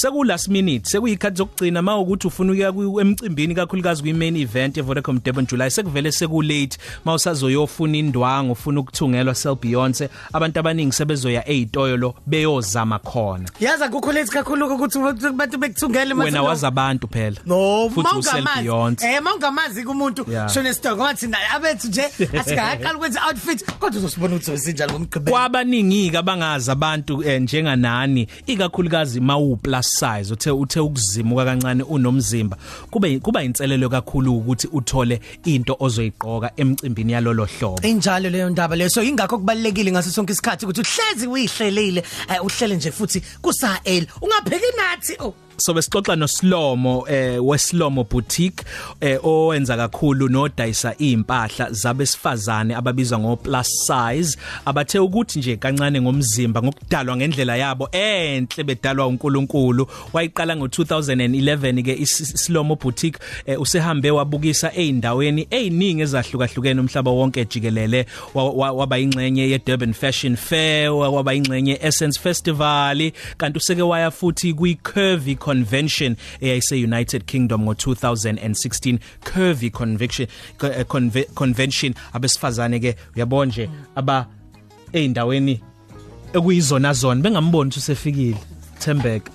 seku last minute sekuyikhathi zokugcina mawukuthi ufuna ukuya emcimbini kakhulukazi kwi main event ye Vodacom Durban July sekuvele seku late mawusazoyofuna indwangu ufuna ukuthungelwa sel Beyonce abantu abaningi sebezoya ezitoyolo beyozama khona. Yaza kukho lethi kakhulu ukuthi abantu bekuthungele wena wazabantu phela. No futhi usel Beyonce. Eh mawungamazi kumuntu shone stock ngathi naye abethu nje asikaqala ukwenza outfit kodwa uzosibona ukuthi usinjalo ngomgqibelo. Kwabaningi abangazi abantu eh, njenganani ikakhulukazi mawu plus size uthe uthe ukuzimuka kancane unomzimba kube kuba inselelo kakhulu ukuthi uthole into ozoyiqoka emcimbini yalolo hlobo. Injalo leyo ndaba leyo. So ingakho kubalekile ngaso sonke isikhathi ukuthi uhlezi uyihlelile eh, uhlele nje futhi kusa L ungapheki nathi oh. So besixoxa noSlomo eh weSlomo boutique eh owenza kakhulu nodayisa impahla zabesifazane ababizwa ngo plus size abathe ukuthi nje kancane ngomzimba ngokudalwa ngendlela yabo enhle bedalwa uNkulunkulu. Wayiqala ngo2011 ke iSlomo boutique eh, usehambe wabukisa eindaweni eziningi ezahlukahlukene umhlaba wonke jikelele. Waba ingxenye ye Durban Fashion Fair waba ingxenye Essence Festival kanti useke waya futhi kwi Curvy convention eyayise United Kingdom ngo2016 Curvy convention convention. Abesifazane ke uyabona nje aba eindaweni ekuyizona zona. Bengamboni ukuthi usefikile. Thembeka.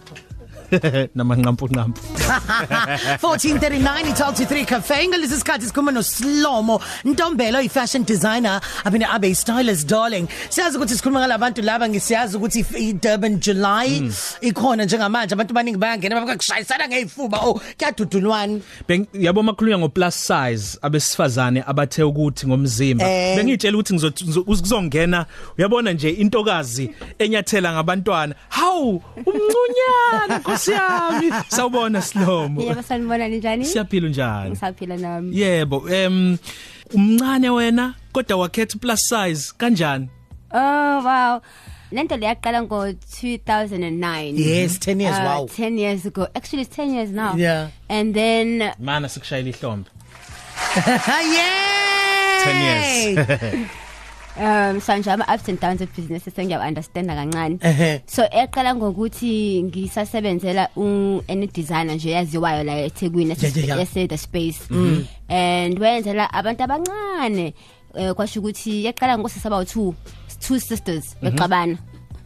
Namanqampu nqampu 1439 italk to 3 cafe ngalesi sikhathi sikhuluma no Slomo. Ntombelo i fashion designer. Abine abe stylist darling. Siyazi ukuthi sikhuluma ngalabantu laba ngisiyazi ukuthi i Durban July mm. ikhona njengamanje abantu baningi bayangena bakushayisana ngezifuba oh kuyadudulwana. Yabo makhulunya ngo plus size abesifazane abathe ukuthi ngomzimba. Eh. bengitshela ukuthi ngizongena uyabona nje intokazi enyathela ngabantwana. Hawu umncunyana Nkosi yami sawubona Silomo Yebo sanibona njani? Siyaphila njani? Ngisaphila nami. Yebo em umncane wena kodwa wakhetha plus size kanjani? Oh wow. Lento leyaqala ngo 2009 yes 10 years uh, wow. 10 years ago. Actually it's 10 years now. Yeah. And then mana sikushayela ihlombe. Yeah 10 years. um sanje ama ups and downs of business sengiya understand kancane so eqala ngokuthi ngisasebenzela u any designer nje yaziwayo la eThekwini yase the space mm. and wenzela abantu abancane kwasho ukuthi yaqala ngosisaba u2 two sisters Mhm. bexabana.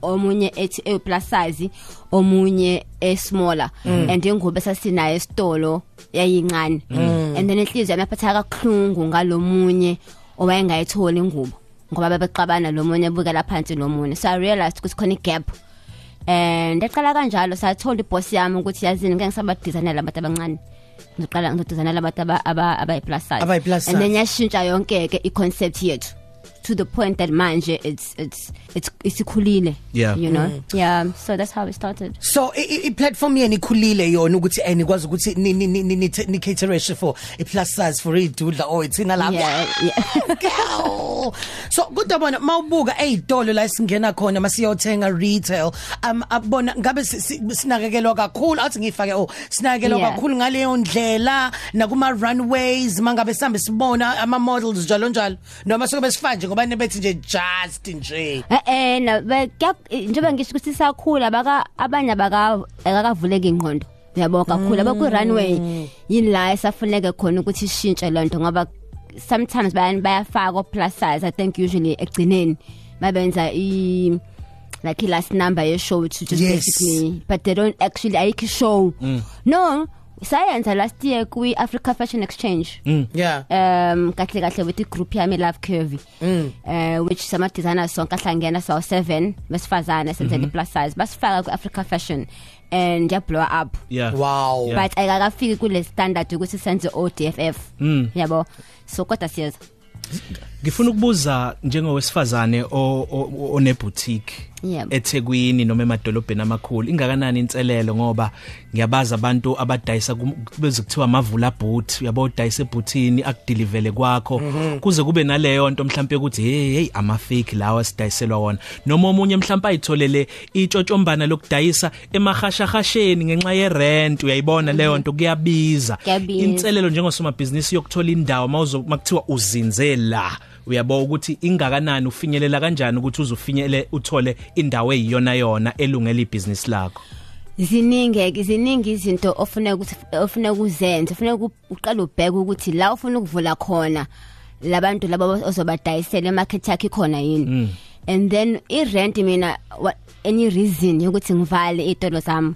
Omunye ethi e plus size omunye e smaller Mm. and ingobe sasinayo esitolo yayincane. And then inhliziyo yami yaphatha kakhulungu ngalomunye owayengayithola ingubo. Ngoba babexabana lo munye bukela phansi lo munye. So i realized ukuthi khona igap. And eqala kanjalo sathola iboss yami ukuthi yazini ngeke ngisaba designela abantu abancane. Ngiqala ngidesignela abantu aba aba plus size. And then yashintsha yonke ke i concept yethu. To the point that manje it's it's it's isikhulile Yeah. you know? Mm. yeah so that's how it started. So i platform yeni ikhulile yona ukuthi nikwazi ukuthi ni ni ni ni ni cateration for i plus size for idudla or ithina lapha yeah yeah. So kodwa bona mawubuka ezitolo la singena khona masiyothenga retail um abona ngabe si- si- sinakekelwa kakhulu athi ngifake oh sinakekelwa kakhulu ngaleyo ndlela nakuma runways mangabe sihambe sibona ama models njalo njalo noma soke besifanje ngoba nebethi nje just nje. Eh eh na be- kuya- njengoba ngisho ukuthi sakhula baka abanye baka akakavuleka ingqondo. Yabo kakhulu. Abakwi runway yini la esafuneka khona ukuthi ishintshe lonto ngoba sometimes bayani bayafaka plus size i think usually egcineni babenza i like i last number ye show to just Yes. basically but they don't actually ayikho show no sayenza last year kwi Africa Fashion Exchange. Yeah. Um kahle kahle with igroup yami love curvy. Mm. uh which sama designers sonke ahlangena so 7 besifazane senze the plus size. Basifaka ku Africa Fashion and ya blow up. Yeah. Wow. Yeah. but ayikafiki kule standard ukuthi senze ODFF Mm. yabo? So kodwa siyeza ngifuna ukubuza njengowesifazane o- o- one boutique. Yebo. eThekwini noma emadolobheni amakhulu. Ingakanani inselelo ngoba ngiyabaza abantu abadayisa kum- beze kuthiwa amavula boot uyabo udayisa ebutini akudilivele kwakho. Kuze kube naleyo nto mhlawumbe ukuthi hey hey ama fake lawa sidayiselwa wona. Noma omunye mhlawumbe ayitholele itshotshombana lokudayisa emahashahasheni ngenxa ye rent uyayibona leyo nto kuyabiza. Kuyabiza. inselelo njengosomabhizinisi yokuthola indawo mawuzo makuthiwa uzinze la. Uyabo ukuthi ingakanani ufinyelela kanjani ukuthi uzofinyele uthole indawo eyiyona yona elungele ibusiness lakho? Ziningi ziningi izinto ofuna ukuthi ofuna ukuzenza ofuna uqala ubheka ukuthi la ufuna ukuvula khona labantu laba ozobadayisela emarket yakhe khona yini. And then i rent mina what any reason yokuthi ngivale itolo zami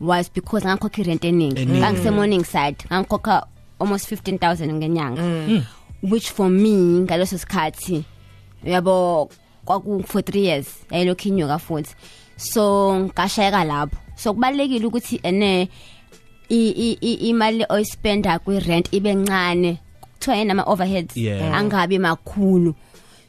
was because ngakhokha i rent eningi. Ngangise morning side ngakhokha almost 15000 ngenyanga. Which for me ngaleso sikhathi yabo kwaku for 3 years yayilokhu inyuka futhi. So ngashayeka lapho. So kubalekile ukuthi ene imali oyispenda kwi rent ibe ncane kuthiwa yena ama overheads angabi makhulu.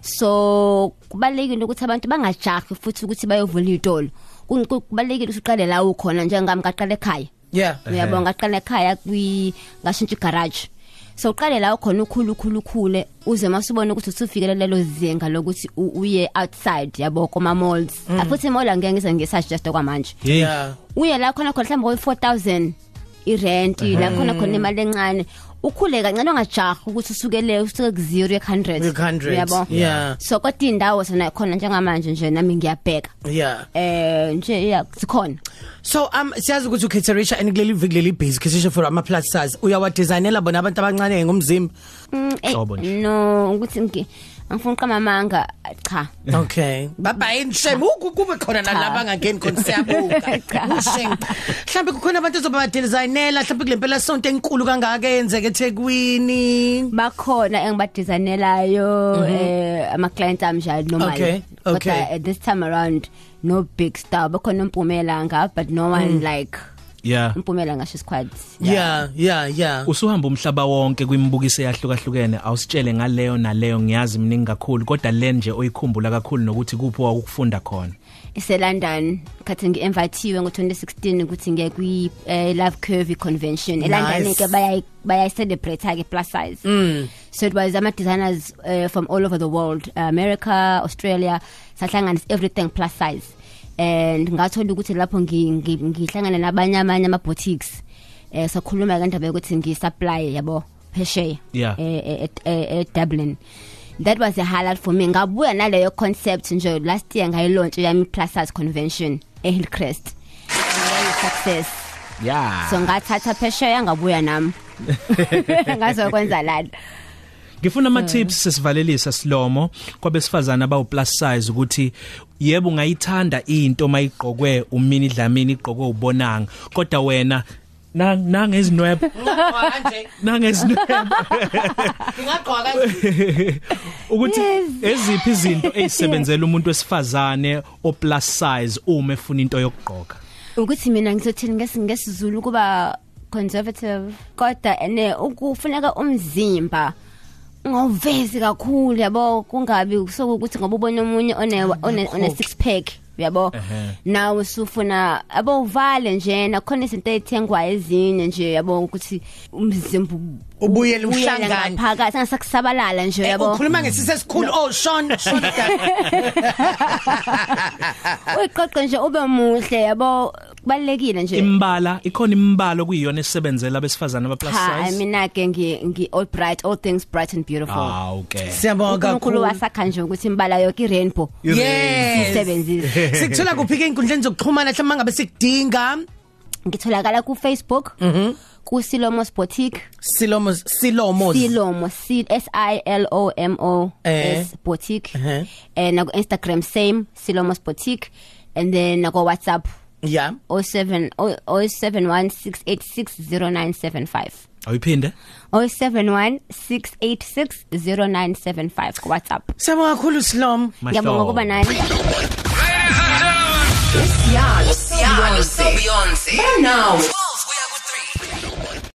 So kubalekile ukuthi abantu bangajahi futhi ukuthi bayovula itolo Ku- ku- kubalekile ukuthi uqale la ukhona njengami ngaqala ekhaya. Yeah. Uyabona ngaqala ekhaya kwi ngashintsha igarage. So uqale la khona ukhulu ukhulu ukhule uze masubona ukuthi usufikele lelo zinga lokuthi u- uye outside yabo koma malls futhi mall angeke ngize ngisuggest kwamanje yeah. Uye la khona khona mhlawumbe koyi 4000 irent la khona khona imali encane. Ukhule kancane ungajahi ukuthi usukele usuke ku 0 ye 100 100 uyabo? yeah. So kodwa indawo sona khona njengamanje nje nami ngiyabheka. Yeah. Eh nje ya sikhona so um siyazi ukuthi ucaterisha and kuleli viki leli busy caterisha for ama plus size. Uyawa designela bona abantu abancane ngomzimba? Mm, eh, Hlobo nje. no ukuthi ngi angifuna uqama amanga cha. Okay. Baba yini shame uku kube khona nalaba angangeni khona siyabuka. Cha. ushame mhlambe kukhona abantu ozoba designela mhlambe kulempela sonto enkulu kangaka yenzeke eThekwini. Bakhona engibadesignelayo eh ama clients ami njalo normal Okay, okay. Kodwa at this time around no big star. Bakhona impumela nga but no one like yeah. Impumela ngasho squad yeah yeah yeah. Usuhamba umhlaba wonke kwimibukiso eyahlukahlukene awusitshele ngaleyo naleyo ngiyazi miningi kakhulu kodwa le nje oyikhumbula kakhulu nokuthi kuphi wakufunda khona? Ise London khathi ngiinvitiwe ngo2016 ukuthi ngiye kwi eh, Love Curvy convention. E London Nice. ke baya baya celebrate ke plus size. Mm. so it was ama designers uh, from all over the world uh, America Australia sahlanganisa everything plus size. And ngathola ukuthi lapho ngi- ngi- ngihlangana nabanye amanye ama boutiques eh sakhuluma kandaba ukuthi ngisupply yabo phesheya Yeah. eh eh, eh, eh, Dublin. That was a highlight for me. Ngabuya naleyo concept nje last year ngayilaunch yami plus size convention eHillcrest. Success. Yeah. So ngathatha phesheya ngabuya nami. Ngazokwenza lana ngifuna ama tips sesivalelisa silomo kwabesifazana abawu plus size ukuthi yebo ungayithanda into mayigqokwe umini dlamini igqokwe ubonanga. Kodwa wena na nangezinwebe. Kanje. Nangezinwebe. Ngingaqhwa kanje. Ukuthi eziphi izinto ezisebenzela umuntu wesifazane o plus size uma efuna into yokugqoka? Ukuthi mina ngizothini? Ngesi ngesizulu kuba conservative. Kodwa ene ukufuneka umzimba ungawuvezi kakhulu yabo? Kungabi sokuthi ngoba ubona umunye one one one six pack yabo? Ehhe. nawe usufuna abo uvale nje nakhona izinto ezithengwa ezinye nje yabo? Ukuthi umzimba Ubuyele uhlangane. phakathi angasakusabalala nje yabo? ukhuluma ngesise esikhulu oh Sean Sean. Uyiqoqe nje ube muhle yabo? Kubalekile nje. Imbala ikhona imbala kuyiyona esebenzela abesifazane aba plus cha size. mina ke ngi ngi all bright all things bright and beautiful. Ah okay. Siyabonga uNkulunkulu kakhulu. wasakha nje ukuthi imbala yonke i-rainbow. Yes. Isebenzise sikuthola kuphi ke inkundleni zokuxhumana mhlawumbe ngabe sikudinga? Ngitholakala ku Facebook ku Silomos Boutique Silomo Silomo. Silomo C S I L O M O Eh. S Boutique Eh. and na ku Instagram same Silomos Boutique and then na ku WhatsApp yeah 07 0716860975 ayiphinde? 0716860975 ku WhatsApp siyabonga kakhulu Silom ngiyabonga kuba nani. Siano, Siano, Beyonce. Now.